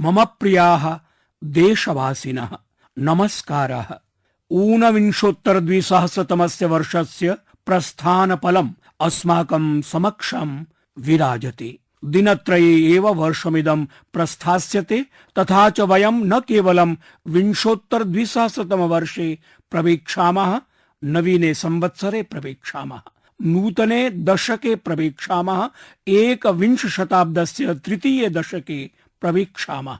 मम प्रियाः देशवासिनः। नमस्कारः। ऊनविंशोत्तरद्विसहस्रतमस्य वर्षस्य प्रस्थानफलम् अस्माकं समक्षं विराजते। दिनत्रये एव वर्षमिदं प्रस्थास्यते, तथा च वयं न द्विसहस्रतम वर्षे प्रवेक्षामः, नवीने संवत्सरे प्रवेक्षामः, नूतने दशके प्रवेक्षामः एकविंश शताब्दस्य तृतीये दशके प्रवेक्षामः।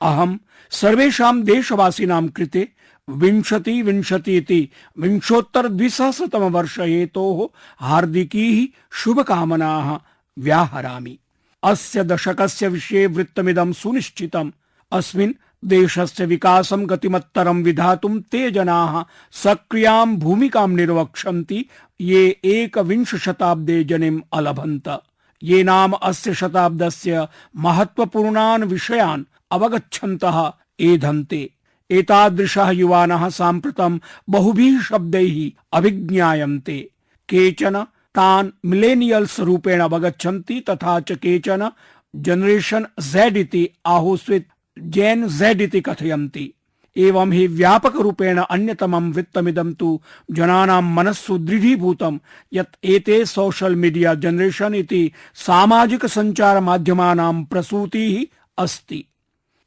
अहं सर्वेषां देशवासिनां कृते विंशति विंशति इति विंशोत्तर द्विसहस्रतम वर्ष हेतोः हार्दिकीः शुभकामनाः व्याहरामि। अस्य दशकस्य विषये वृत्तमिदं सुनिश्चितम्। अस्मिन् देशस्य विकासं गतिमत्तरं विधातुं ते जनाः सक्रियाँ भूमिकां निर्वक्षन्ति। ये एकविंश शताब्दे जनिम् अलभन्त। ये नाम अस्य शताब्दस्य महत्वपूर्णान् विषयान् अवगच्छन्तः एधन्ते। एतादृशः युवानः साम्प्रतं बहुभिः शब्दैः अभिज्ञायन्ते। केचन तान् मिलेनियल्स् रूपेण अवगच्छन्ति, तथा च केचन जनरेशन जेड इति आहोस्वित् जेन् जेड इति कथयन्ति। एवं हि व्यापक रूपेण अन्यतमं वृत्तमिदं तु जनानां मनस्सु दृढीभूतं यत् एते सोशल मीडिया जनरेशन इति सामाजिक सञ्चार माध्यमानां प्रसूतिः अस्ति।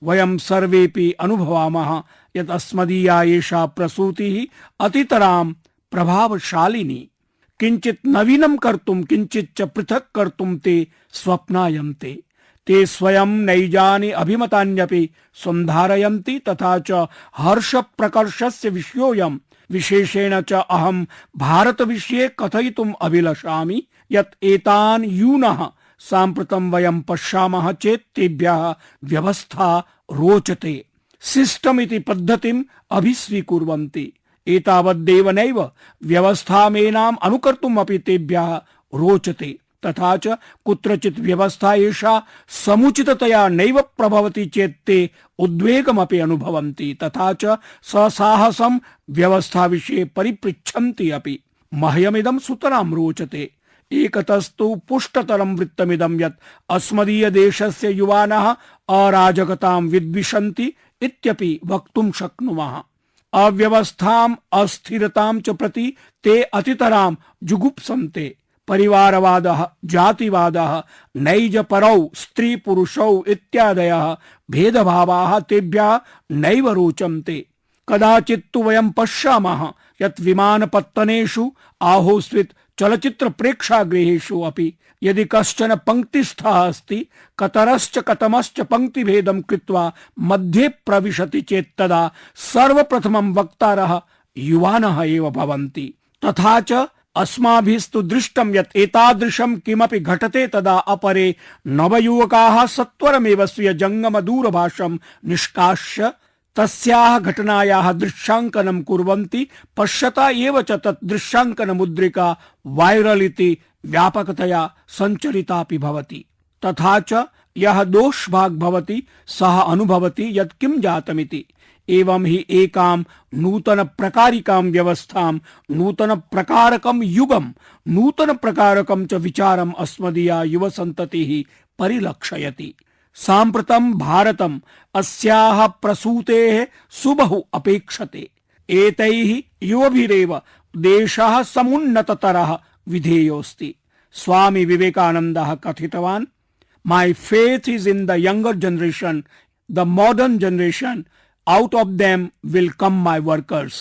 वयं सर्वेपि अनुभवामः यत् अस्मदीया एषा प्रसूतिः अतितरां प्रभावशालिनी। किञ्चित् नवीनं कर्तुं किञ्चित् च पृथक् कर्तुं ते स्वप्नायन्ते। ते स्वयं नैजानि अभिमतान्यपि सन्धारयन्ति तथा च हर्षप्रकर्षस्य विषयोऽयं। विशेषेण च अहं भारतविषये कथयितुम् अभिलषामि यत् एतान् यूनः साम्प्रतं वयं पश्यामः चेत् तेभ्यः व्यवस्था रोचते। सिस्टम् इति पद्धतिम् अभिस्वीकुर्वन्ति। एतावद्देव नैव व्यवस्थामेनाम् अनुकर्तुम् अपि तेभ्यः रोचते। तथा च कुत्रचित् व्यवस्था एषा समुचिततया नैव प्रभवति चेत् ते उद्वेगमपि अनुभवन्ति, तथा च ससाहसं व्यवस्थाविषये परिपृच्छन्ति अपि। मह्यमिदं सुतरां रोचते। एकतस्तु पुष्टतरं वृत्तमिदं यत् अस्मदीयदेशस्य युवानः अराजकतां विद्विषन्ति इत्यपि वक्तुं शक्नुमः। अव्यवस्थाम्, अस्थिरतां च प्रति ते अतितरां जुगुप्सन्ते। परिवारवादः, जातिवादः, नैजपरौ, स्त्रीपुरुषौ इत्यादयः भेदभावाः तेभ्यः नैव रोचन्ते। कदाचित् तु वयं पश्यामः यत् विमानपत्तनेषु, आहोस्वित् चलचित्र प्रेक्षागृहेषु अपि यदि कश्चन पंक्तिस्थः अस्ति, कतरश्च कतमश्च पंक्तिभेदं कृत्वा मध्ये प्रविशति चेत् तदा सर्वप्रथमं वक्तारः युवानः एव भवन्ति। तथा च अस्माभिस्तु दृष्टं यत् एतादृशं किमपि घटते तदा अपरे नवयुवकाः सत्वरमेव स्वीय जङ्गम दूरभाषं निष्कास्य, तस्याः घटनायाः दृश्याङ्कनं कुर्वन्ति, पश्यता एव च तत् दृश्याङ्कन मुद्रिका वायरल इति व्यापकतया सञ्चरितापि भवति। तथा च यः दोषभाग् भवति, सः अनुभवति यत् किं जातमिति। एवं हि एकां नूतन प्रकारिकां व्यवस्थां नूतन प्रकारकं युगं नूतन प्रकारकं च विचारम् अस्मदीया युवसन्ततिः परिलक्षयति साम्प्रतं भारतम् अस्याः प्रसूतेः सुबहु अपेक्षते एतैः युवभिरेव देशः समुन्नततरः विधेयोऽस्ति स्वामी विवेकानन्दः कथितवान् My faith is in the younger generation, the modern generation. Out of them will come my workers.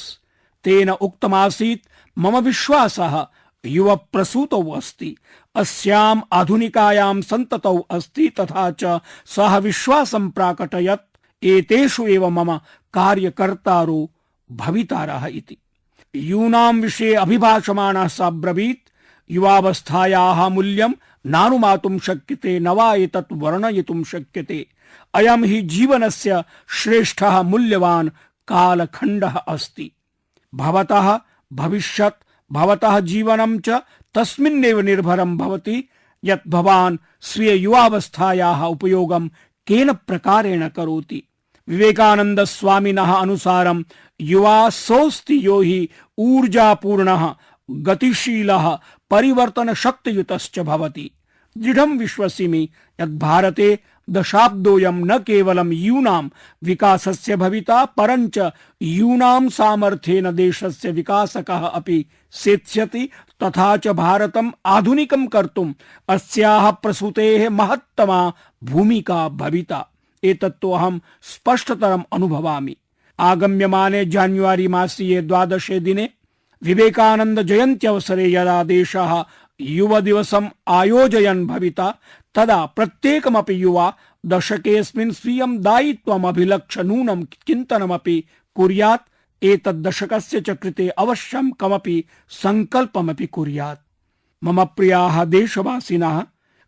तेन उक्तमासीत्, मम विश्वासः युव प्रसूतौ अस्ति। अस्याम् आधुनिकायां सन्ततौ अस्ति तथा च सः विश्वासं प्राकटयत्। एतेषु एव मम कार्यकर्तारो भवितारः इति। यूनां विषये अभिभाषमाणः स अब्रवीत् युवावस्थायाः मूल्यं नानुमातुं शक्यते, न वा एतत् वर्णयितुं शक्यते। अयं हि जीवनस्य श्रेष्ठः मूल्यवान् कालखण्डः अस्ति। भवतः भविष्यत्, भवतः जीवनं च तस्मिन्नेव निर्भरं भवति, यत् भवान् स्वीय युवावस्थायाः उपयोगं केन प्रकारेण करोति। विवेकानंद स्वामिनः अनुसारं युवा सोऽस्ति यो हि ऊर्जापूर्णः, गतिशीलः शक्तियुतश्च भवति। दृढं विश्वसिमि यत् भारते दशाब्दोऽयं न केवलं यूनां विकासस्य भविता, परञ्च यूनां सामर्थ्येन देशस्य विकासकः अपि सेत्स्यति, तथा च भारतम् आधुनिकं कर्तुम् अस्याः प्रसूतेः महत्तमा भूमिका भविता। एतत्तु अहं स्पष्टतरम् अनुभवामि। आगम्यमाने जान्युआरी मासीये द्वादशे दिने विवेकानन्द जयन्त्यवसरे यदा देशः युव दिवसम् आयोजयन् भविता। तदा प्रत्येकमपि युवा दशकेऽस्मिन् स्वीयं दायित्वम् अभिलक्ष्य नूनं चिन्तनमपि कुर्यात्। एतद्दशकस्य च कृते अवश्यं कमपि सङ्कल्पमपि कुर्यात्। मम प्रियाः देशवासिनः,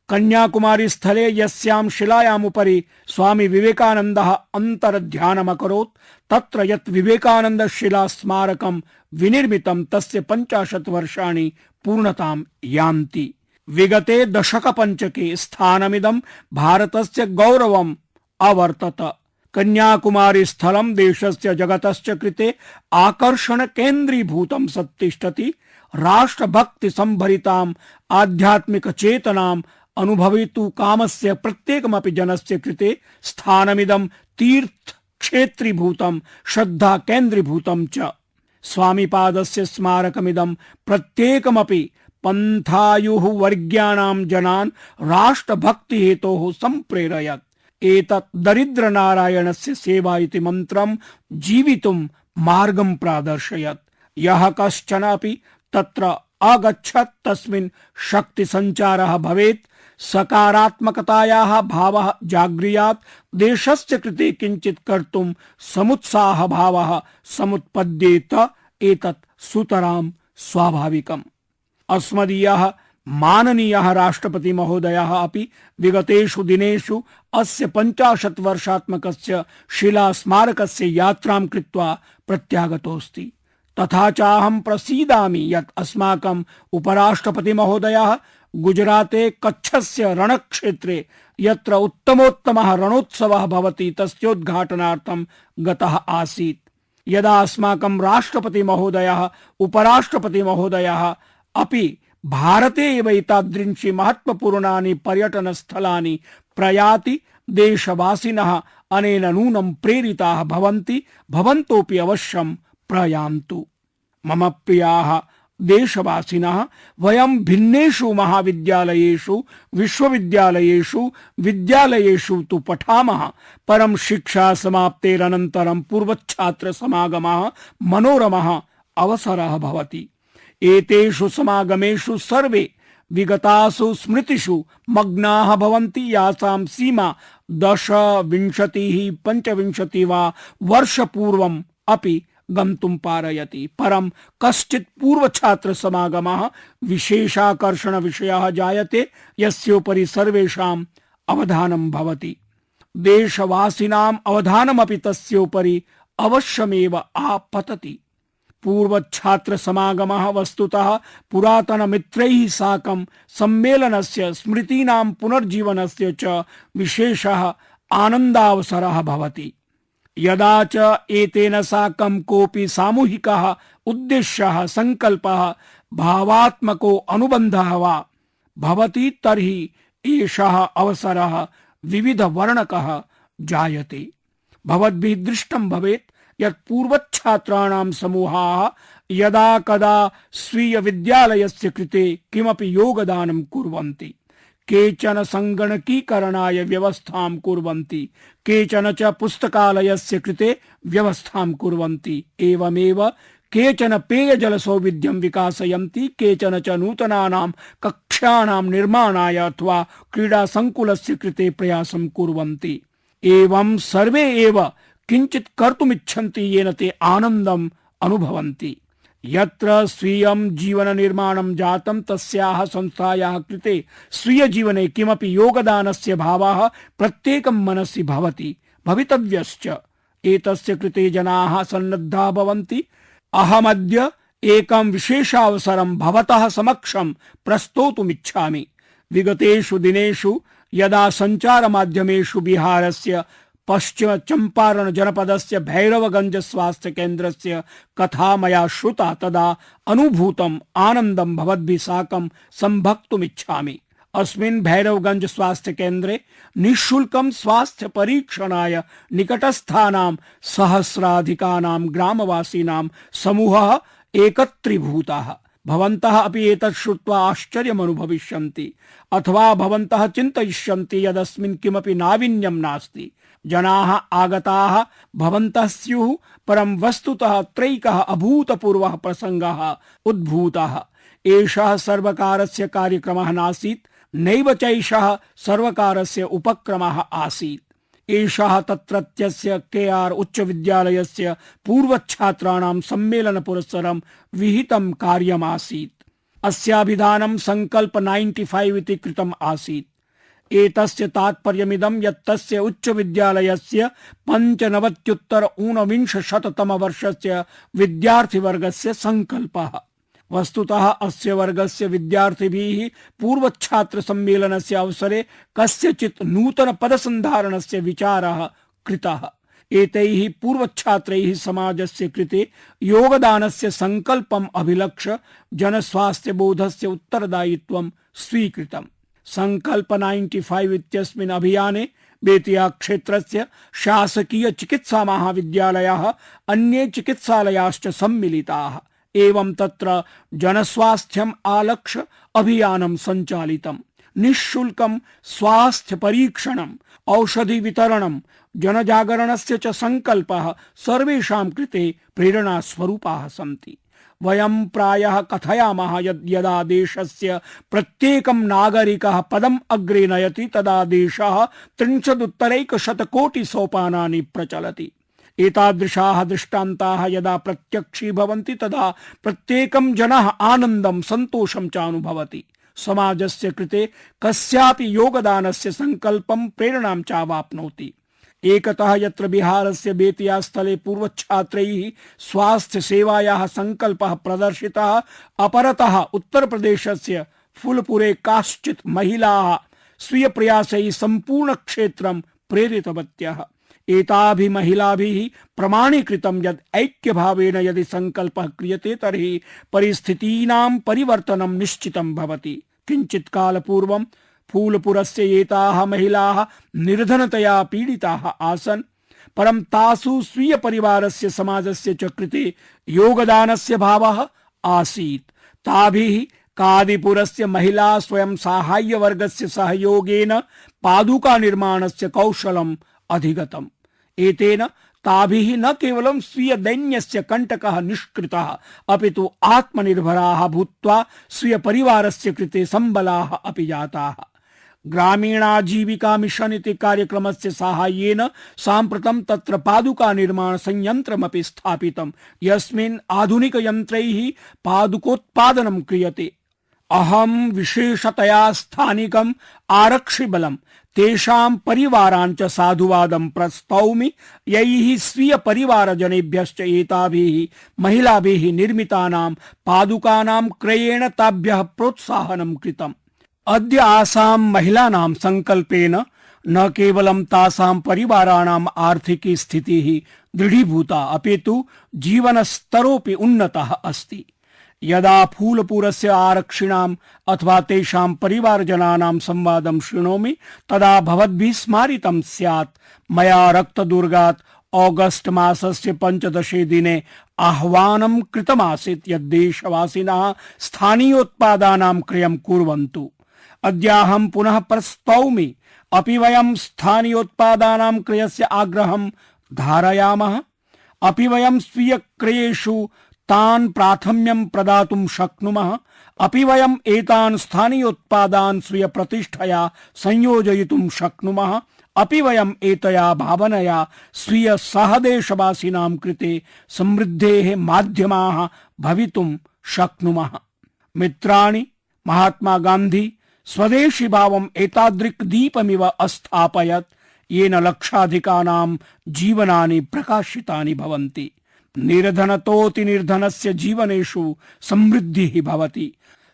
कन्याकुमारी स्थले यस्यां शिलायामुपरि स्वामी विवेकानन्दः अन्तर्ध्यानमकरोत्। तत्र यत् विवेकानन्द शिला स्मारकं विनिर्मितं तस्य पञ्चाशत् वर्षाणि पूर्णतां यान्ति। विगते दशक पंचके स्थानमिदं भारतस्य गौरवम् अवर्तत। कन्याकुमारी स्थलं देशस्य जगतश्च कृते आकर्षण केन्द्रीभूतं सत्तिष्ठति। राष्ट्रभक्ति संभरिताम् आध्यात्मिक चेतनाम् अनुभवितु कामस्य प्रत्येकमपि जनस्य कृते स्थानमिदं तीर्थ क्षेत्रीभूतं श्रद्धा केन्द्रीभूतं च। स्वामिपादस्य स्मारकमिदं प्रत्येकमपि पन्थायुः वर्ग्याणां जनान् राष्ट्रभक्ति हेतोः सम्प्रेरयत्। एतत् दरिद्रनारायणस्य सेवा इति मन्त्रं जीवितुं मार्गं प्रादर्शयत्। यः कश्चन अपि तत्र अगच्छत् तस्मिन् शक्तिसञ्चारः भवेत् सकारात्मकतायाः भावः जागृयात् देशस्य कृते किञ्चित् कर्तुं समुत्साहभावः समुत्पद्येत एतत् सुतरां स्वाभाविकम्। अस्मदीयः, माननीयः राष्ट्रपति महोदयः अपि विगतेषु दिनेषु अस्य पञ्चाशत् वर्षात्मकस्य शिलास्मारकस्य यात्रां कृत्वा प्रत्यागतोऽस्ति। तथा चाहं प्रसीदामि यत् अस्माकम् उपराष्ट्रपति महोदयः गुजराते कच्छस्य रणक्षेत्रे यत्र उत्तमोत्तमः रणोत्सवः भवति, तस्योद्घाटनार्थं गतः आसीत्। यदा अस्माकं राष्ट्रपति महोदयः उपराष्ट्रपति महोदयः अपि भारते एव एतादृशी महत्वपूर्णानि पर्यटनस्थलानि प्रयाति, देशवासिनः अनेन नूनं प्रेरिताः भवन्ति, भवन्तोऽपि अवश्यं प्रयान्तु। मम प्रियाः देशवासिनः वयं भिन्नेषु महाविद्यालयेषु, विश्वविद्यालयेषु, विद्यालयेषु तु पठामः। परं शिक्षा समाप्तेरनन्तरं पूर्वच्छात्र समागमः मनोरमः अवसरः भवति। एतेषु समागमेषु सर्वे विगतासु स्मृतिषु मग्नाः भवन्ति। यासां सीमा दश विंशतिः पञ्चविंशति वा वर्षपूर्वम् अपि गन्तुं पारयति। परम कश्चित पूर्व छात्र कश्चित् विशेषाकर्षण विषय जायते, यस्योपरि सर्वेषाम् अवधानं भवति। देशवासिनाम् अवधानमपि तस्योपरि अवश्यमेव आपतति। पूर्वछात्र समागमः वस्तुतः पुरातन मित्रैः साकं सम्मेलनस्य, स्मृतीनां पुनर्जीवनस्य च विशेषः आनन्दावसरः भवति। यदा च एतेन साकं कोऽपि सामूहिकः उद्देश्यः, सङ्कल्पः, भावात्मको अनुबन्धः वा, भवति तर्हि एषः अवसरः विविधवर्णकः जायते। भवद्भिः दृष्टं भवेत् यत् पूर्वच्छात्राणां समूहाः यदा कदा स्वीय विद्यालयस्य कृते किमपि योगदानं कुर्वन्ति। केचन सङ्गणकीकरणाय व्यवस्थां कुर्वन्ति, केचन च पुस्तकालयस्य कृते व्यवस्थां कुर्वन्ति। एवमेव केचन पेयजलसौविध्यं विकासयन्ति, केचन च नूतनानां कक्षाणां निर्माणाय अथवा क्रीडासङ्कुलस्य कृते प्रयासं कुर्वन्ति। एवं सर्वे एव किञ्चित् कर्तुमिच्छन्ति येन ते आनन्दम् अनुभवन्ति। यत्र स्वीयं जीवननिर्माणं जातं तस्याः संस्थायाः कृते स्वीयजीवने किमपि योगदानस्य भावः प्रत्येकं मनसि भवति, भवितव्यश्च। एतस्य कृते जनाः सन्नद्धाः भवन्ति। अहमद्य एकं विशेषावसरं भवतः समक्षं प्रस्तोतुमिच्छामि। विगतेषु दिनेषु यदा सञ्चारमाध्यमेषु बिहारस्य पश्चिम चंपारण जनपदस्य भैरवगंज स्वास्थ्य केन्द्रस्य कथा मया श्रुता तदा अनुभूतम् आनन्दं भवद्भिः साकं सम्भक्तुमिच्छामि अस्मिन् भैरवगंज स्वास्थ्य केन्द्रे निःशुल्कं स्वास्थ्य परीक्षणाय निकटस्थानां सहस्राधिकानां ग्रामवासीनां समूहः एकत्रीभूताः। भवन्तः अपि एतत् श्रुत्वा आश्चर्यमनुभविष्यन्ति। अथवा भवन्तः चिन्तयिष्यन्ति यदस्मिन् किमपि नाविन्यं नास्ति। जनाः आगताः भवन्तः स्युः परं वस्तुतः त्रैकः अभूतपूर्वः प्रसङ्गः उद्भूतः। एषः सर्वकारस्य कार्यक्रमः नासीत्, नैव चैषः सर्वकारस्य उपक्रमः आसीत्। एषः तत्रत्यस्य के आर् उच्चविद्यालयस्य पूर्वछात्राणां सम्मेलनपुरस्सरं विहितं कार्यमासीत्। अस्याभिधानं सङ्कल्प नैन्टि फैव् इति कृतम् आसीत्। एतस्य तात्पर्यमिदं यत् तस्य उच्चविद्यालयस्य पञ्चनवत्युत्तर ऊनविंशशततमवर्षस्य विद्यार्थिवर्गस्य सङ्कल्पः। वस्तुतः अस्य वर्गस्य विद्यार्थिभिः पूर्वछात्र सम्मेलनस्य अवसरे कस्यचित् नूतन पदसन्धारणस्य विचारः कृतः। एतैः पूर्वछात्रैः समाजस्य कृते योगदानस्य सङ्कल्पम् अभिलक्ष्य जनस्वास्थ्यबोधस्य उत्तरदायित्वं स्वीकृतम्। नैन्टि फैव् इत्यस्मिन् अभियाने बेतिया क्षेत्रस्य शासकीय चिकित्सा महाविद्यालयाः अन्ये चिकित्सालयाश्च सम्मिलिताः। एवं तत्र जनस्वास्थ्यम् आलक्ष्य अभियानं सञ्चालितम् निःशुल्कं स्वास्थ्य परीक्षणम् औषधि वितरणं जनजागरणस्य च सङ्कल्पः सर्वेषां कृते प्रेरणास्वरूपाः सन्ति। वयं प्रायः कथयामः यद् यदा देशस्य प्रत्येकं नागरिकः पदम् अग्रे नयति, तदा देशः त्रिंशदुत्तरैकशतकोटिसोपानानि प्रचलति। एतादृशाः दृष्टान्ताः यदा प्रत्यक्षीभवन्ति तदा प्रत्येकं जनः आनन्दं, सन्तोषं च अनुभवति समाजस्य कृते कस्यापि योगदानस्य सङ्कल्पं प्रेरणां चावाप्नोति। एकतः यत्र बिहारस्य बेतिया स्थले पूर्व पूर्वछात्रैः स्वास्थ्य सेवायाः सङ्कल्पः प्रदर्शितः, अपरतः उत्तरप्रदेशस्य फुलपुरे काश्चित् महिलाः स्वीयप्रयासैः सम्पूर्णक्षेत्रं प्रेरितवत्यः। एताभिः महिलाभिः प्रमाणीकृतं यत् ऐक्यभावेन यदि सङ्कल्पः क्रियते तर्हि परिस्थितीनां परिवर्तनं निश्चितं भवति। किञ्चित् कालपूर्वं फूलपुरस्य एताः महिलाः निर्धनतया पीडिताः आसन्। परं तासु स्वीयपरिवारस्य समाजस्य च कृते योगदानस्य भावः आसीत्। ताभिः कादिपुरस्य महिला स्वयं साहाय्यवर्गस्य सहयोगेन पादुका निर्माणस्य कौशलम् अधिगतम्। एतेन ताभिः न केवलं स्वीय दैन्यस्य कण्टकः निष्कृतः अपितु आत्मनिर्भराः भूत्वा स्वीय परिवारस्य कृते सम्बलाः अपि जाताः। ग्रामीणाजीविका मिशन इति कार्यक्रमस्य साहाय्येन साम्प्रतं तत्र पादुका निर्माण संयन्त्रमपि स्थापितं। यस्मिन् आधुनिकयन्त्रैः पादुकोत्पादनं क्रियते। अहं विशेषतया स्थानिकम् आरक्षिबलं तेषां परिवारान् च साधुवादं प्रस्तौमि। यैः स्वीय परिवारजनेभ्यश्च एताभिः, महिलाभिः निर्मितानां पादुकानां क्रयेण ताभ्यः प्रोत्साहनं कृतम्। अद्य आसां महिलानां सङ्कल्पेन न केवलं तासां परिवाराणाम् आर्थिकी स्थितिः दृढीभूता, अपितु जीवनस्तरोऽपि उन्नतः अस्ति। यदा फूलपुरस्य आरक्षिणाम् अथवा तेषां परिवारजनानां संवादं शृणोमि, तदा भवद्भिः स्मारितं स्यात्। मया रक्तदुर्गात् ऑगस्ट मासस्य पञ्चदशे दिने आह्वानं कृतमासीत् यद् देशवासिनः स्थानीयोत्पादानां क्रयं कुर्वन्तु। अद्याहं पुनः प्रस्तौमि। अपि वयं स्थानीयोत्पादानां क्रयस्य आग्रहं धारयामः। अपि वयं स्वीयक्रयेषु तान् प्राथम्यं प्रदातुं शक्नुमः। अपि वयम् एतान् स्थानीयोत्पादान् स्वीयप्रतिष्ठया संयोजयितुं शक्नुमः। अपि वयम् एतया भावनया स्वीय सहदेशवासिनां कृते समृद्धेः माध्यमाः भवितुं शक्नुमः। मित्राणि, महात्मा गान्धी स्वदेशी भावम् एतादृक् दीपमिव अस्थापयत् येन लक्षाधिकानां जीवनानि प्रकाशितानि भवन्ति। निर्धनतोऽतिनिर्धनस्य जीवनेषु समृद्धिः भवति।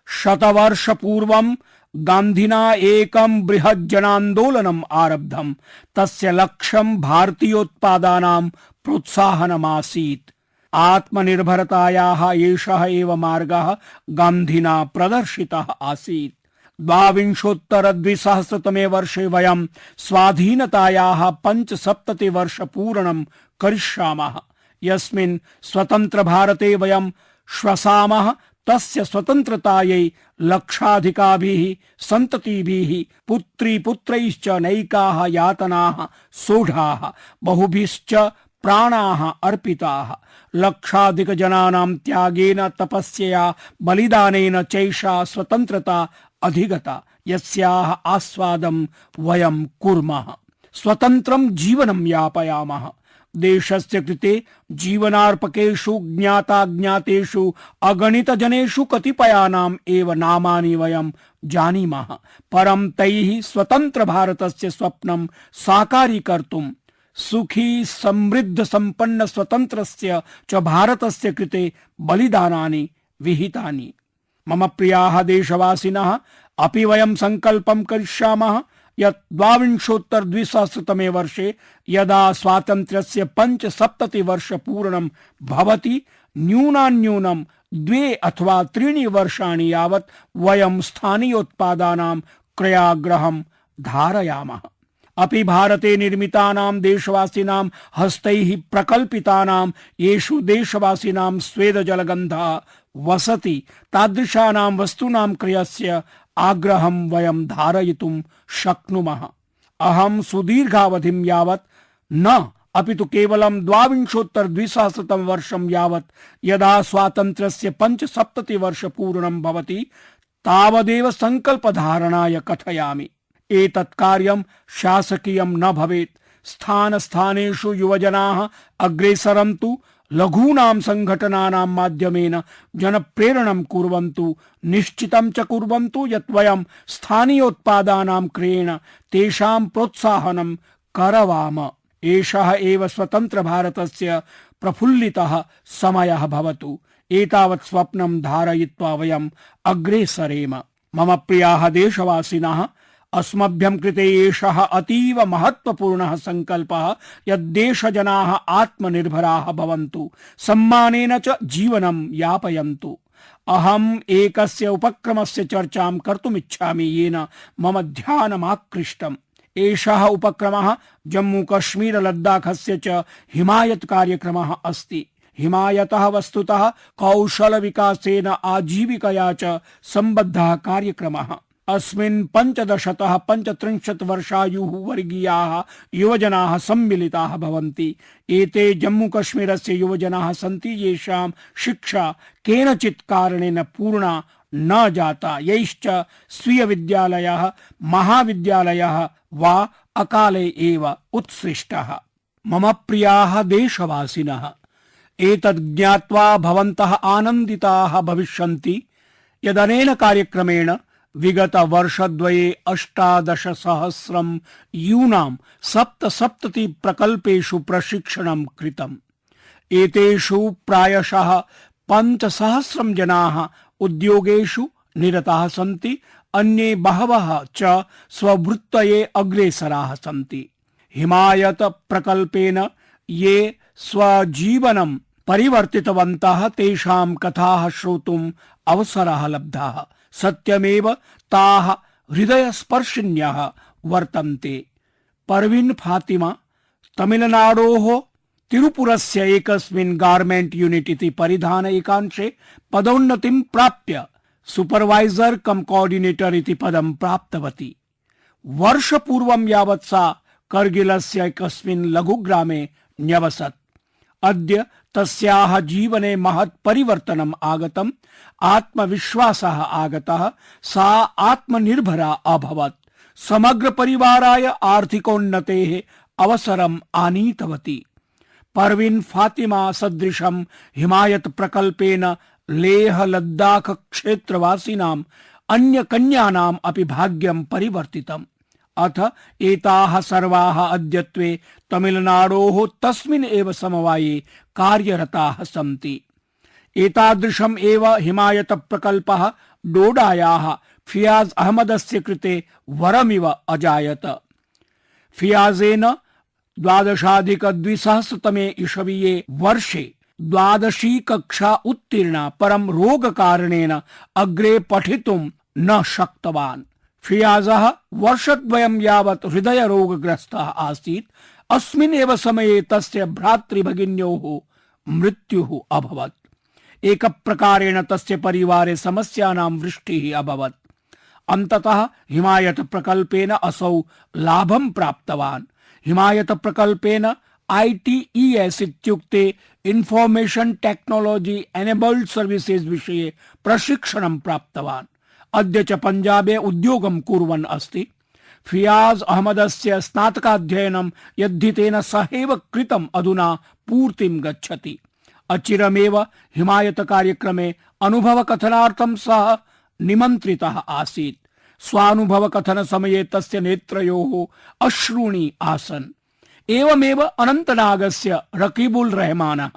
शतवर्षपूर्वं गान्धिना एकं बृहज्जनान्दोलनम् आरब्धम्। तस्य लक्ष्यं भारतीयोत्पादानां प्रोत्साहनमासीत्। आत्मनिर्भरतायाः एषः एव मार्गः गान्धिना प्रदर्शितः आसीत्। द्वाविंशोत्तर द्विसहस्रतमे वर्षे वयं स्वाधीनतायाः पञ्चसप्तति वर्ष पूरणं करिष्यामः। यस्मिन् स्वतन्त्र भारते वयं श्वसामः, तस्य स्वतन्त्रतायै लक्षाधिकाभिः, सन्ततिभिः पुत्री पुत्रैश्च नैकाः यातनाः सोढाः, बहुभिश्च प्राणाः अर्पिताः। लक्षाधिकजनानां त्यागेन, तपस्यया, बलिदानेन चैषा स्वतन्त्रता अधिगता, यस्याः आस्वादं वयं कुर्मः। स्वतन्त्रं जीवनं यापयामः। देशस्य कृते जीवनार्पकेषु, ज्ञाताज्ञातेषु, अगणितजनेषु कतिपयानाम् एव नामानि वयं जानीमः। परं तैः स्वतन्त्रभारतस्य स्वप्नं साकारीकर्तुं, सुखी, समृद्ध संपन्न स्वतन्त्रस्य च भारतस्य कृते बलिदानानि विहितानि। मम प्रियाः देशवासिनः, अपि वयं सङ्कल्पं करिष्यामः। यत् द्वाविंशोत्तर द्विसहस्रतमे वर्षे यदा स्वातन्त्र्यस्य पञ्चसप्तति वर्ष पूर्णं भवति, न्यूनान्यूनं द्वे अथवा त्रीणि वर्षाणि यावत् वयं स्थानीयोत्पादानां क्रयाग्रहं धारयामः। अपि भारते निर्मितानां देशवासिनां हस्तैः प्रकल्पितानां येषु देशवासिनां स्वेदजलगन्धः वसति। तादृशानां वस्तूनां क्रयस्य आग्रहं वयं धारयितुं शक्नुमः। अहं सुदीर्घावधिं यावत् न, अपि तु केवलं द्वाविंशोत्तर द्विसहस्रतम वर्षं यावत् यदा स्वातन्त्र्यस्य पञ्चसप्तति वर्ष पूर्णं भवति, तावदेव सङ्कल्पधारणाय कथयामि। एतत् कार्यं शासकीयं न भवेत्। स्थान स्थानेषु युवजनाः अग्रेसरन्तु लघूनां सङ्घटनानां माध्यमेन जनप्रेरणं कुर्वन्तु, निश्चितं च कुर्वन्तु यत् वयं स्थानीयोत्पादानां क्रयेण तेषां प्रोत्साहनं करवाम। एषः एव स्वतन्त्रभारतस्य प्रफुल्लितः समयः भवतु। एतावत् स्वप्नं धारयित्वा वयम् अग्रे सरेम मम प्रियाः देशवासिनः अस्मभ्यं कृते एषः अतीव महत्वपूर्णः सङ्कल्पः यद्देशजनाः आत्मनिर्भराः भवन्तु, सम्मानेन च जीवनं यापयन्तु। अहम् एकस्य उपक्रमस्य चर्चां कर्तुमिच्छामि येन मम ध्यानमाकृष्टम्। एषः उपक्रमः लद्दाखस्य च हिमायत कार्यक्रमः अस्ति। हिमायतः वस्तुतः कौशल विकासेन आजीविकया च सम्बद्धः कार्यक्रमः। अस्मिन् पञ्चदशतः पञ्चत्रिंशत् वर्षायुः वर्गीयाः युवजनाः सम्मिलिताः भवन्ति। एते जम्मूकश्मीरस्य युवजनाः सन्ति, येषां शिक्षा केनचित् कारणेन पूर्णा न जाता। यैश्च स्वीयविद्यालयः, महाविद्यालयः वा अकाले एव उत्सृष्टः। मम प्रियाः देशवासिनः, एतद् ज्ञात्वा भवन्तः आनन्दिताः भविष्यन्ति। यदनेन कार्यक्रमेण विगत वर्षद्वये अष्टादश सहस्रम यूनां सप्तसप्तति प्रकल्पेषु प्रशिक्षणं कृतम्। एतेषु प्रायशः पञ्चसहस्रं जनाः उद्योगेषु निरताः सन्ति, अन्ये बहवः च स्ववृत्तये अग्रेसराः सन्ति। हिमायत प्रकल्पेन ये स्वजीवनं परिवर्तितवन्तः, तेषां कथाः श्रोतुम् अवसरः लब्धः। सत्यमेव ताः हृदयस्पर्शिन्यः वर्तन्ते। परवीन फातिमा, तमिलनाडोः तिरुपुरस्य एकस्मिन् गार्मेण्ट् यूनिट् इति परिधान एकांशे पदोन्नतिं प्राप्य सुपरवाइजर कम कोऑर्डिनेटर इति पदं प्राप्तवती। वर्षपूर्वं यावत् सा करगिलस्य एकस्मिन् लघुग्रामे न्यवसत्। अद्य तस्याः जीवने महत् परिवर्तनम् आगतम्। आत्मविश्वासः आगतः। सा आत्मनिर्भरा अभवत्। समग्र परिवाराय आर्थिकोन्नतेः अवसरम् आनीतवती। परवीन फातिमा सदृशं हिमायत प्रकल्पेन लेह लद्दाख क्षेत्रवासिनाम् अन्य कन्यानाम् अपि भाग्यं परिवर्तितम्। अथ एताः सर्वाः अद्यत्वे तमिलनाडोः तस्मिन् एव समवाये कार्यरताः सन्ति। एतादृशम् एव हिमायत प्रकल्पः डोडायाः फियाज अहमदस्य कृते वरमिव अजायत। फियाजेन द्वादशाधिक द्विसहस्रतमे ईशवीये वर्षे द्वादशी कक्षा उत्तीर्णा परं रोगकारणेन अग्रे पठितुं न शक्तवान्। फियाजः वर्षद्वयं यावत् हृदयरोगग्रस्तः आसीत्। अस्मिन् एव समये तस्य भ्रातृभगिन्योः मृत्युः अभवत्। एकप्रकारेण तस्य परिवारे समस्यानां वृष्टिः अभवत्। अन्ततः हिमायत प्रकल्पेन असौ लाभं प्राप्तवान्। हिमायत प्रकल्पेन आईटीईएस इत्युक्ते इन्फॉर्मेशन टेक्नोलॉजी एनेबल्ड सर्विसेज़ विषये प्रशिक्षणं प्राप्तवान्। अद्य च पञ्जाबे उद्योगं कुर्वन् अस्ति। फियाज अहमदस्य स्नातकाध्ययनं यद्धितेन सहैव कृतम् अधुना पूर्तिं गच्छति। अचिरमेव हिमायत कार्यक्रमे अनुभवकथनार्थं सः निमन्त्रितः आसीत्। स्वानुभव कथन समये तस्य नेत्रयोः अश्रूणि आसन्। एवमेव अनन्तनागस्य रकीबुल रहमानः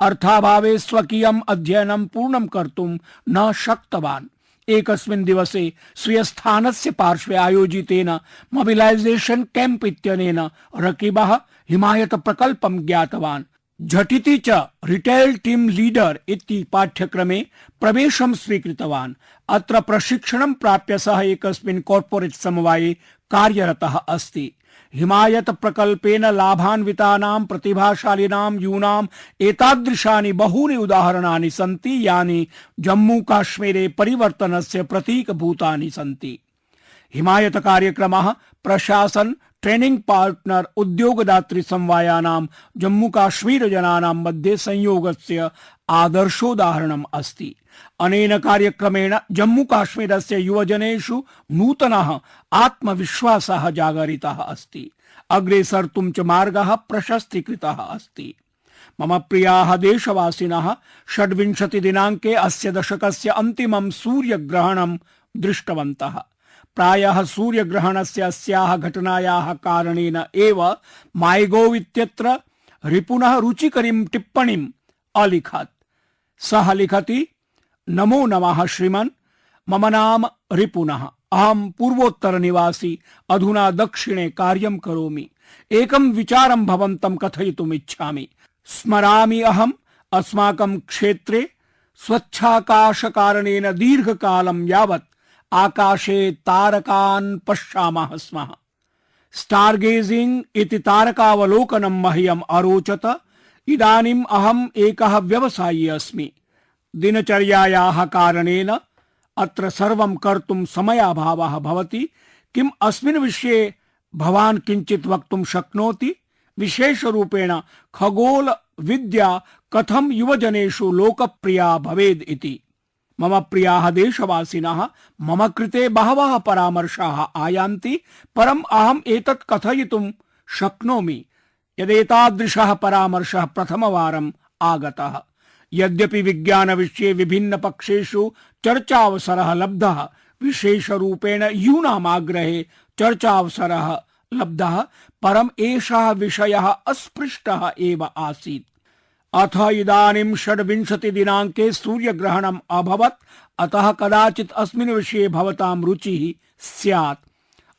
अर्थाभावे स्वकीयम् अध्ययनं पूर्णं कर्तुं न शक्तवान्। एकस्मिन् दिवसे स्वीयस्थानस्य पार्श्वे आयोजितेन मोबिलाइजेशन कैम्प इत्यनेन रकीबः हिमायत प्रकल्पं ज्ञातवान्। झटिति च रिटेल टीम लीडर इति पाठ्यक्रमे प्रवेशं स्वीकृतवान्। अत्र प्रशिक्षणं प्राप्य सः एकस्मिन् कॉर्पोरेट समवाये कार्यरतः अस्ति। हिमायत प्रकल्पेन लाभान्वितानां, प्रतिभाशालिनां यूनाम् एतादृशानि बहूनि उदाहरणानि सन्ति, यानि जम्मू काश्मीरे परिवर्तनस्य प्रतीकभूतानि सन्ति। हिमायत कार्यक्रमः प्रशासन, ट्रेनिंग पार्टनर, उद्योगदात्री समवायानां जम्मू काश्मीर जनानां मध्ये संयोगस्य आदर्शोदाहरणम् अस्ति। अनेन कार्यक्रमेण जम्मू काश्मीरस्य युवजनेषु नूतनः आत्मविश्वासः जागरितः अस्ति। अग्रे सर्तुं च मार्गः प्रशस्तीकृतः अस्ति। मम प्रियाः देशवासिनः षड्विंशति दिनाङ्के अस्य दशकस्य अन्तिमं सूर्यग्रहणं दृष्टवन्तः। प्रायः सूर्यग्रहणस्य अस्याः घटनायाः कारणेन एव माइगोव इत्यत्र रिपुनः रुचिकरीं टिप्पणीम् अलिखत्। सः लिखति नमो नमः श्रीमन्। मम नाम रिपुनः। अहं पूर्वोत्तर निवासी अधुना दक्षिणे कार्यं करोमि। एकं विचारं भवन्तं कथयितुम् इच्छामि स्मरामि अहम्। अस्माकं क्षेत्रे स्वच्छाकाशकारणेन दीर्घकालं यावत् आकाशे तारकान् पश्यामः स्मः। स्टार्गेजिंग इति तारकावलोकनं मह्यम् अरोचत। इदानीम् अहम् एकः व्यवसायी अस्मि। दिनचर्यायाः कारणेन अत्र सर्वं कर्तुं समयाभावः भवति। किम् अस्मिन् विषये भवान् किञ्चित् वक्तुं शक्नोति? विशेषरूपेण खगोल विद्या कथं युवजनेषु लोकप्रिया भवेद् इति। मम प्रियाः देशवासिनः मम कृते बहवः परामर्शाः आयान्ति। परम् अहम् एतत् कथयितुं शक्नोमि। यदेतादृशः परामर्शः प्रथमवारम् आगतः। यद्यपि विज्ञानविषये विभिन्नपक्षेषु चर्चावसरः लब्धः, विशेषरूपेण यूनामाग्रहे चर्चावसरः लब्धः, परम् एषः विषयः अस्पृष्टः एव आसीत्। अथ इदानीं षड्विंशति दिनाङ्के सूर्यग्रहणम् अभवत्, अतः कदाचित् अस्मिन् विषये भवतां रुचिः स्यात्।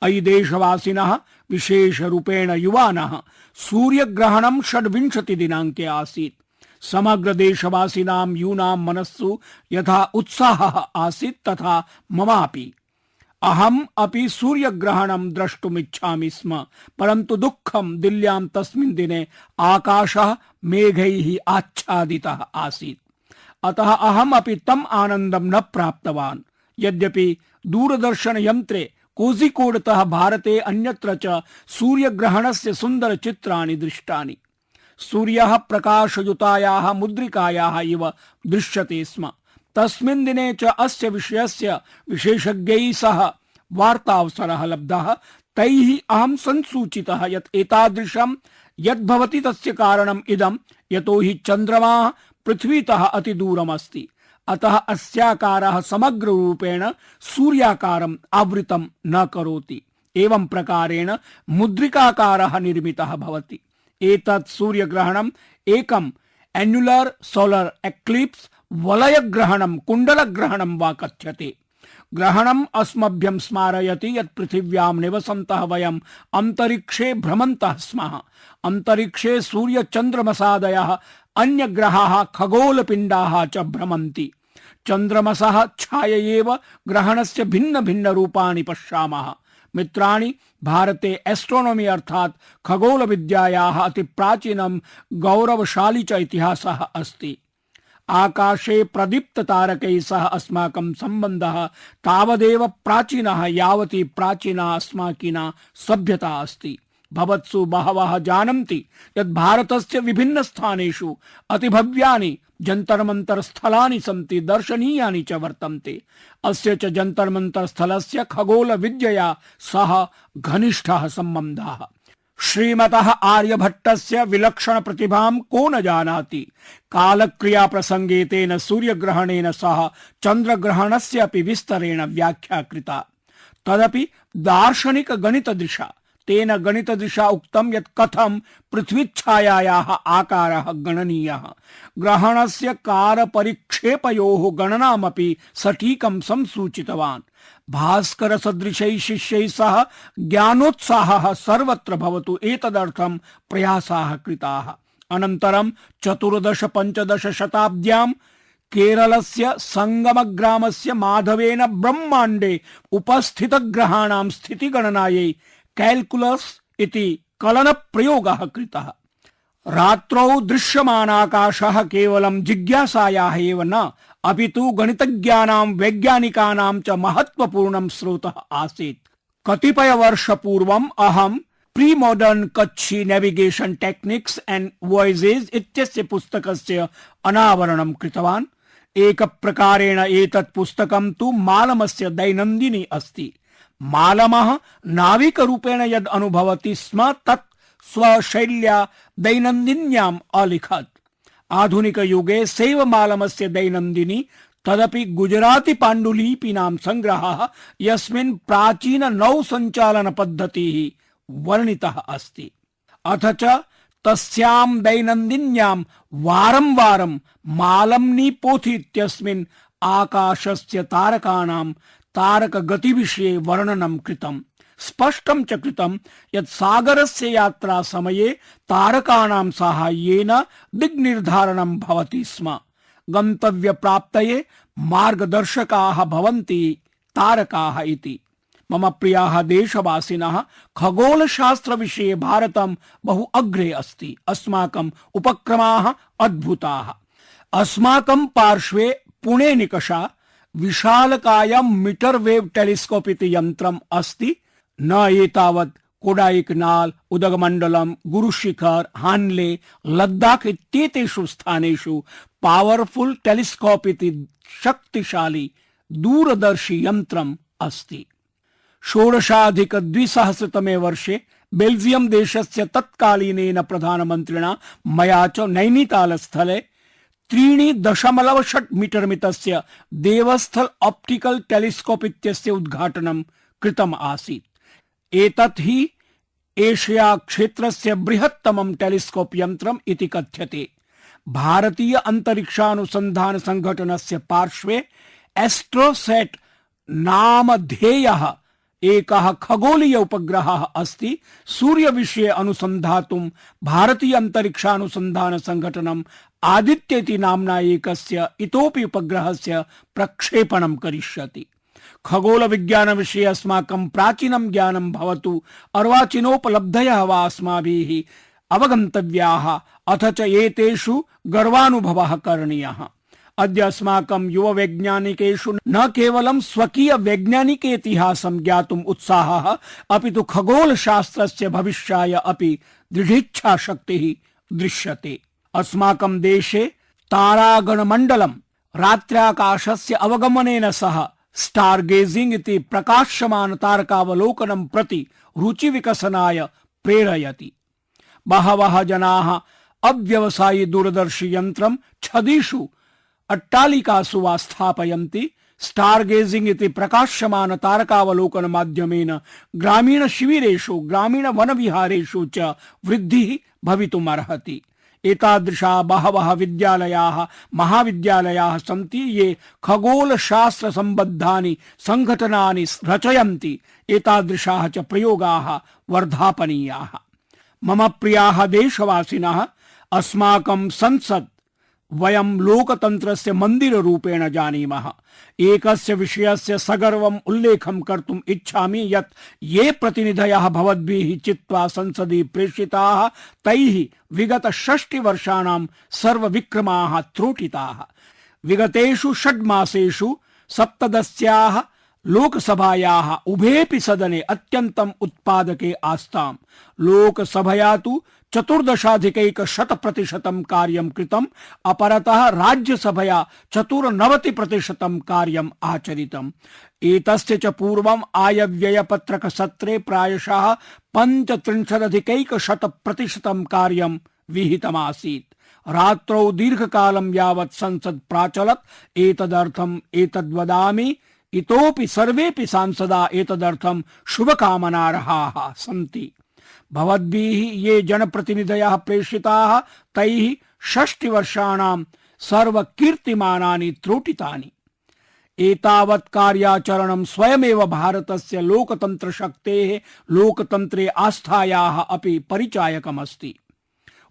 अयि देशवासिनः, विशेषरूपेण युवानः, सूर्यग्रहणं षड्विंशति दिनाङ्के आसीत्। समग्र देशवासिनां यूनां मनस्सु यथा उत्साहः आसीत् तथा ममापि। अहम् अपि सूर्यग्रहणं द्रष्टुमिच्छामि स्म, परन्तु दुःखं दिल्ल्यां तस्मिन् दिने आकाशः मेघैः आच्छादितः आसीत्। अतः अहम् अपि तम् आनन्दं न प्राप्तवान्। यद्यपि दूरदर्शन यन्त्रे कोझिकोडतः भारते अन्यत्र च सूर्यग्रहणस्य सुन्दरचित्राणि दृष्टानि। सूर्यः प्रकाशयुतायाः मुद्रिकायाः इव दृश्यते स्म। तस्मिन् दिने च अस्य विषयस्य विशेषज्ञैः सह वार्तावसरः लब्धः। तैः अहं संसूचितः यत् एतादृशं यद्भवति तस्य कारणम् इदं, यतो हि चन्द्रमा पृथ्वीतः अतिदूरमस्ति। अतः अस्याकारः समग्ररूपेण सूर्याकारम् आवृतं न करोति। एवं प्रकारेण मुद्रिकाकारः निर्मितः भवति। एतत् सूर्यग्रहणम् एकम् एन्युलर सोलर एक्लिप्स वलयग्रहणं कुण्डलग्रहणं वा कथ्यते। ग्रहणम् अस्मभ्यं स्मारयति यत् पृथिव्यां निवसन्तः वयम् अन्तरिक्षे भ्रमन्तः स्मः। अन्तरिक्षे सूर्यचन्द्रमसादयः अन्यग्रहाः खगोलपिण्डाः च भ्रमन्ति। चन्द्रमसः छाययेव ग्रहणस्य भिन्न भिन्न रूपाणि पश्यामः। मित्राणि, भारते एस्ट्रोनॉमी अर्थात अति प्राचीनं, गौरवशाली च इतिहासः अस्ति। आकाशे प्रदीप्त तारकैः सह अस्माकं सम्बन्धः तावदेव प्राचीनः, यावती प्राचीना अस्माकीना सभ्यता अस्ति। भवत्सु बहवः जानन्ति यत् भारतस्य विभिन्नस्थानेषु अतिभव्यानि जंतर मंतर स्थलानि सन्ति, दर्शनीयानि च वर्तन्ते। अस्य च खगोल विद्यया सह घनिष्ठः सम्बन्धः। श्रीमतः आर्यभट्टस्य विलक्षण प्रतिभां को न जानाति? कालक्रिया प्रसंगे तेन सूर्यग्रहणेन सह चन्द्रग्रहणस्य अपि विस्तरेण व्याख्या कृता तदपि दार्शनिक गणित दिशा तेन गणित दिशा उक्तं यत् कथं पृथ्वीच्छायायाः आकारः गणनीयः। ग्रहणस्य गणनामपि सटीकं संसूचितवान्। भास्कर सदृशैः शिष्यैः सह ज्ञानोत्साहः सर्वत्र भवतु एतदर्थं प्रयासाः कृताः। अनन्तरं चतुर्दश पञ्चदश शताब्द्यां केरलस्य सङ्गमग्रामस्य माधवेन ब्रह्माण्डे उपस्थितग्रहाणां स्थितिगणनायै कैलकुलस इति कलन प्रयोगः कृतः। रात्रौ दृश्यमानाकाशः केवलं जिज्ञासायाः एव न, अपि तु गणितज्ञानां, वैज्ञानिकानां च महत्वपूर्णं स्रोतः आसीत्। कतिपय वर्ष पूर्वम् अहं pre modern Kachchhi navigation techniques and voyages इत्यस्य पुस्तकस्य अनावरणं कृतवान्। एक प्रकारेण एतत् पुस्तकं तु मालमस्य दैनन्दिनी अस्ति। मालमः नाविकरूपेण यद् अनुभवति स्म, तत् स्वशैल्या दैनन्दिन्याम् अलिखत्। आधुनिकयुगे सैव मालमस्य दैनन्दिनी, तदपि गुजराती पाण्डुलिपीनां सङ्ग्रहः, यस्मिन् प्राचीन नौसञ्चालन पद्धतिः वर्णितः अस्ति। अथ च तस्यां दैनन्दिन्यां वारं वारं मालम्नी पोथि इत्यस्मिन् आकाशस्य तारकाणां तारक गति विषये वर्णनं कृतं। स्पष्टं च कृतं यत् यात्रा समये तारकाणां साहाय्येन दिग्निर्धारणं भवति स्म। गन्तव्य प्राप्तये मार्गदर्शकाः इति। मम प्रियाः देशवासिनः खगोलशास्त्र विषये भारतं बहु अग्रे अस्ति। अस्माकम् उपक्रमाः अद्भुताः। अस्माकं पार्श्वे पुणे निकषा विशालकायं मीटर वेव टेलीस्कोप इति यन्त्रम् अस्ति। न एतावत् कोडाइकनाल, उदगमण्डलम, गुरुशिखर, हानले, लद्दाख इत्येतेषु स्थानेषु पावरफुल टेलीस्कोप इति शक्तिशाली दूरदर्शी यन्त्रम् अस्ति। द्विसहस्रतमे वर्षे बेल्जियम देशस्य तत्कालीनेन प्रधानमन्त्रिणा मया च नैनीताल स्थले त्रीणि दशमलव षट् मीटर मितस्य देवस्थल ऑप्टिकल टेलीस्कोप इत्यस्य उद्घाटनं कृतम् आसीत्। एतत् हि एशिया क्षेत्रस्य बृहत्तमं टेलीस्कोप यन्त्रम् इति कथ्यते। भारतीय अन्तरिक्षानुसन्धान सङ्घटनस्य पार्श्वे एस्ट्रोसेट् नामधेयः एकः खगोलीय उपग्रहः अस्ति। सूर्यविषये अनुसन्धातुं भारतीय अन्तरिक्षानुसन्धान सङ्घटनम् आदित्य नाम्ना एकस्य इतोपि उपग्रहस्य प्रक्षेपणं करिष्यति। विषये अस्माकं प्राचीनं ज्ञानं भवतु, अर्वाचीनोपलब्धयः वा अस्माभिः अवगन्तव्याः, अथ च एतेषु गर्वानुभवः करणीयः। अस्माकं युव वैज्ञानिकेषु न केवलं स्वकीय वैज्ञानिक ज्ञातुम् उत्साहः, अपि तु खगोल शास्त्रस्य भविष्याय अपि दृढिच्छा शक्तिः दृश्यते। अस्माकं देशे तारागणमण्डलं रात्र्याकाशस्य अवगमनेन सह स्टार गेजिंग इति प्रकाश्यमान तारकावलोकनं प्रति रुचि विकसनाय प्रेरयति। बहवः जनाः अव्यवसायि दूरदर्शी यन्त्रं छदिषु अट्टालिकासु वा स्थापयन्ति। स्टार गेजिंग इति प्रकाश्यमान तारकावलोकन माध्यमेन ग्रामीण शिविरेषु ग्रामीण वनविहारेषु च वृद्धिः भवितुमर्हति। एतादृशा बहवः विद्यालयाः, महाविद्यालयाः सन्ति, ये खगोल शास्त्र सम्बद्धानि सङ्घटनानि रचयन्ति। एतादृशाः च प्रयोगाः वर्धापनीयाः। मम प्रियाः देशवासिनः, अस्माकं संसत् वयं लोकतन्त्रस्य मन्दिररूपेण जानीमः। एकस्य विषयस्य सगर्वम् उल्लेखं कर्तुम् इच्छामि यत् ये प्रतिनिधयः भवद्भिः चित्वा संसदि प्रेषिताः, तैः विगत षष्टिवर्षाणां सर्वविक्रमाः त्रोटिताः। विगतेषु षड्मासेषु सप्तदस्याः लोकसभायाः उभेपि सदने अत्यन्तम् उत्पादके आस्ताम्। लोकसभया तु चतुर्दशाधिकैक शत प्रतिशतं कार्यं कृतम् अपरतः राज्यसभया चतुर्नवति प्रतिशतं कार्यम् आचरितम्। एतस्य च पूर्वम् आयव्ययपत्रकसत्रे प्रायशः पञ्चत्रिंशदधिकैक शत प्रतिशतं कार्यं विहितमासीत्। रात्रौ दीर्घकालं यावत् संसद् प्राचलत्, एतदर्थम् एतद्वदामि इतोपि सर्वेपि सांसदा एतदर्थं शुभकामनार्हाः सन्ति। भवद्भिः ये जनप्रतिनिधयः प्रेषिताः, तैः षष्टिवर्षाणां सर्वकीर्तिमानानि त्रोटितानि। एतावत् कार्याचरणं स्वयमेव भारतस्य लोकतन्त्रशक्तेः, लोकतन्त्रे आस्थायाः अपि परिचायकमस्ति।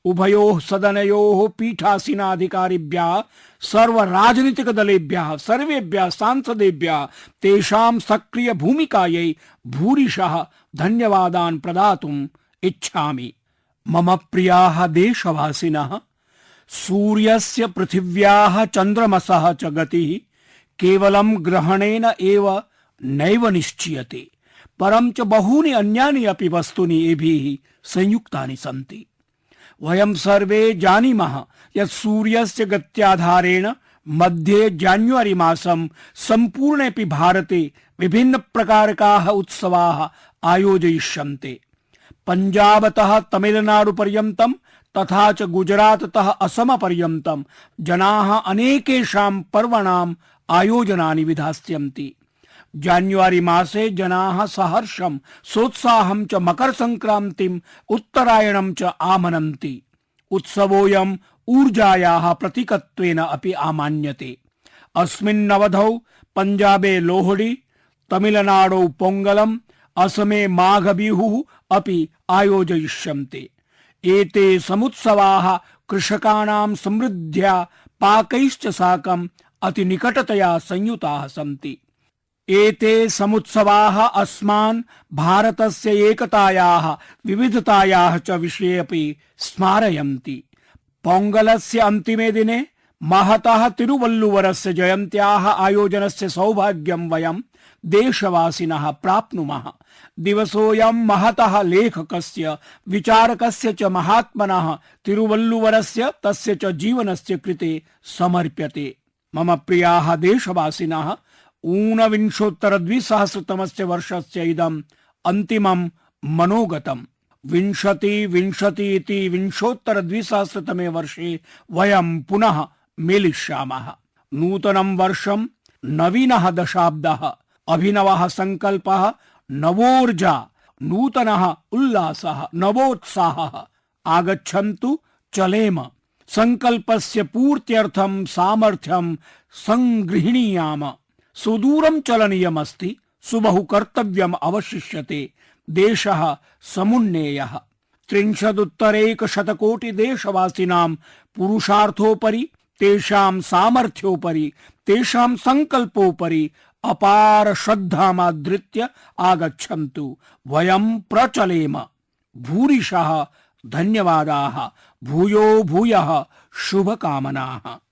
उभयोः सदनयोः पीठासीनाधिकारिभ्यः, सर्वराजनीतिकदलेभ्यः, सर्वेभ्यः सांसदेभ्यः, तेषां सक्रियभूमिकायै भूरिशः धन्यवादान् प्रदातुम् इच्छामि। मम प्रियाः देशवासिनः, सूर्यस्य पृथिव्याः चन्द्रमसः च गतिः केवलं ग्रहणेन एव नैव निश्चीयते। परं च बहूनि अन्यानि अपि वस्तूनि एभिः संयुक्तानि सन्ति। सर्वे जानीमः यत् सूर्यस्य गत्याधारेण मध्ये जान्युवरि मासं सम्पूर्णेऽपि भारते विभिन्नप्रकारकाः उत्सवाः आयोजयिष्यन्ते। पञ्जाबतः तमिलनाडुपर्यन्तं तथा च गुजराततः असमपर्यन्तं जनाः अनेकेषां पर्वणाम् आयोजनानि विधास्यन्ति। जान्युआरि मासे जनाः सहर्षं, सोत्साहं च मकर संक्रान्तिम् उत्तरायणं च आमनन्ति। उत्सवोऽयम् ऊर्जायाः प्रतीकत्वेन अपि आमान्यते। अस्मिन्नवधौ पञ्जाबे लोहडी, तमिलनाडौ पोङ्गलम् असमे माघबिहुः अपि आयोजयिष्यन्ते। एते समुत्सवाः कृषकाणां समृद्ध्या पाकैश्च साकम् अतिनिकटतया संयुताः सन्ति। एते समुत्सवाः अस्मान् भारतस्य एकतायाः, विविधतायाः च विषये अपि स्मारयन्ति। पोङ्गलस्य अन्तिमे दिने महतः तिरुवल्लुवरस्य जयन्त्याः आयोजनस्य सौभाग्यं वयं देशवासिनः प्राप्नुमः। दिवसोऽयं महतः लेखकस्य, विचारकस्य च महात्मनः तिरुवल्लुवरस्य, तस्य च जीवनस्य कृते समर्प्यते। मम प्रियाः देशवासिनः, ऊनविंशोत्तरद्विसहस्रतमस्य वर्षस्य इदम् अन्तिमं मनोगतम्। विंशति विंशति इति विंशोत्तरद्विसहस्रतमे वर्षे वयं पुनः मेलिष्यामः। नूतनं वर्षं नवीनः दशाब्दः। अभिनवः सङ्कल्पः, नवोर्जा, नूतनः उल्लासः, नवोत्साहः। आगच्छन्तु, चलेम। सङ्कल्पस्य पूर्त्यर्थं सामर्थ्यं सङ्गृह्णीयाम। सुदूरं चलनीयमस्ति, सुबहु कर्तव्यम् अवशिष्यते। देशः समुन्नेयः। त्रिंशदुत्तरैकशतकोटिदेशवासिनां पुरुषार्थोपरि, तेषां सामर्थ्योपरि, तेषां सङ्कल्पोपरि अपार श्रद्धामाधृत्य आगच्छन्तु। वयं प्रचलेम। भूरिशः, धन्यवादाः। भूयो भूयः, शुभकामनाः।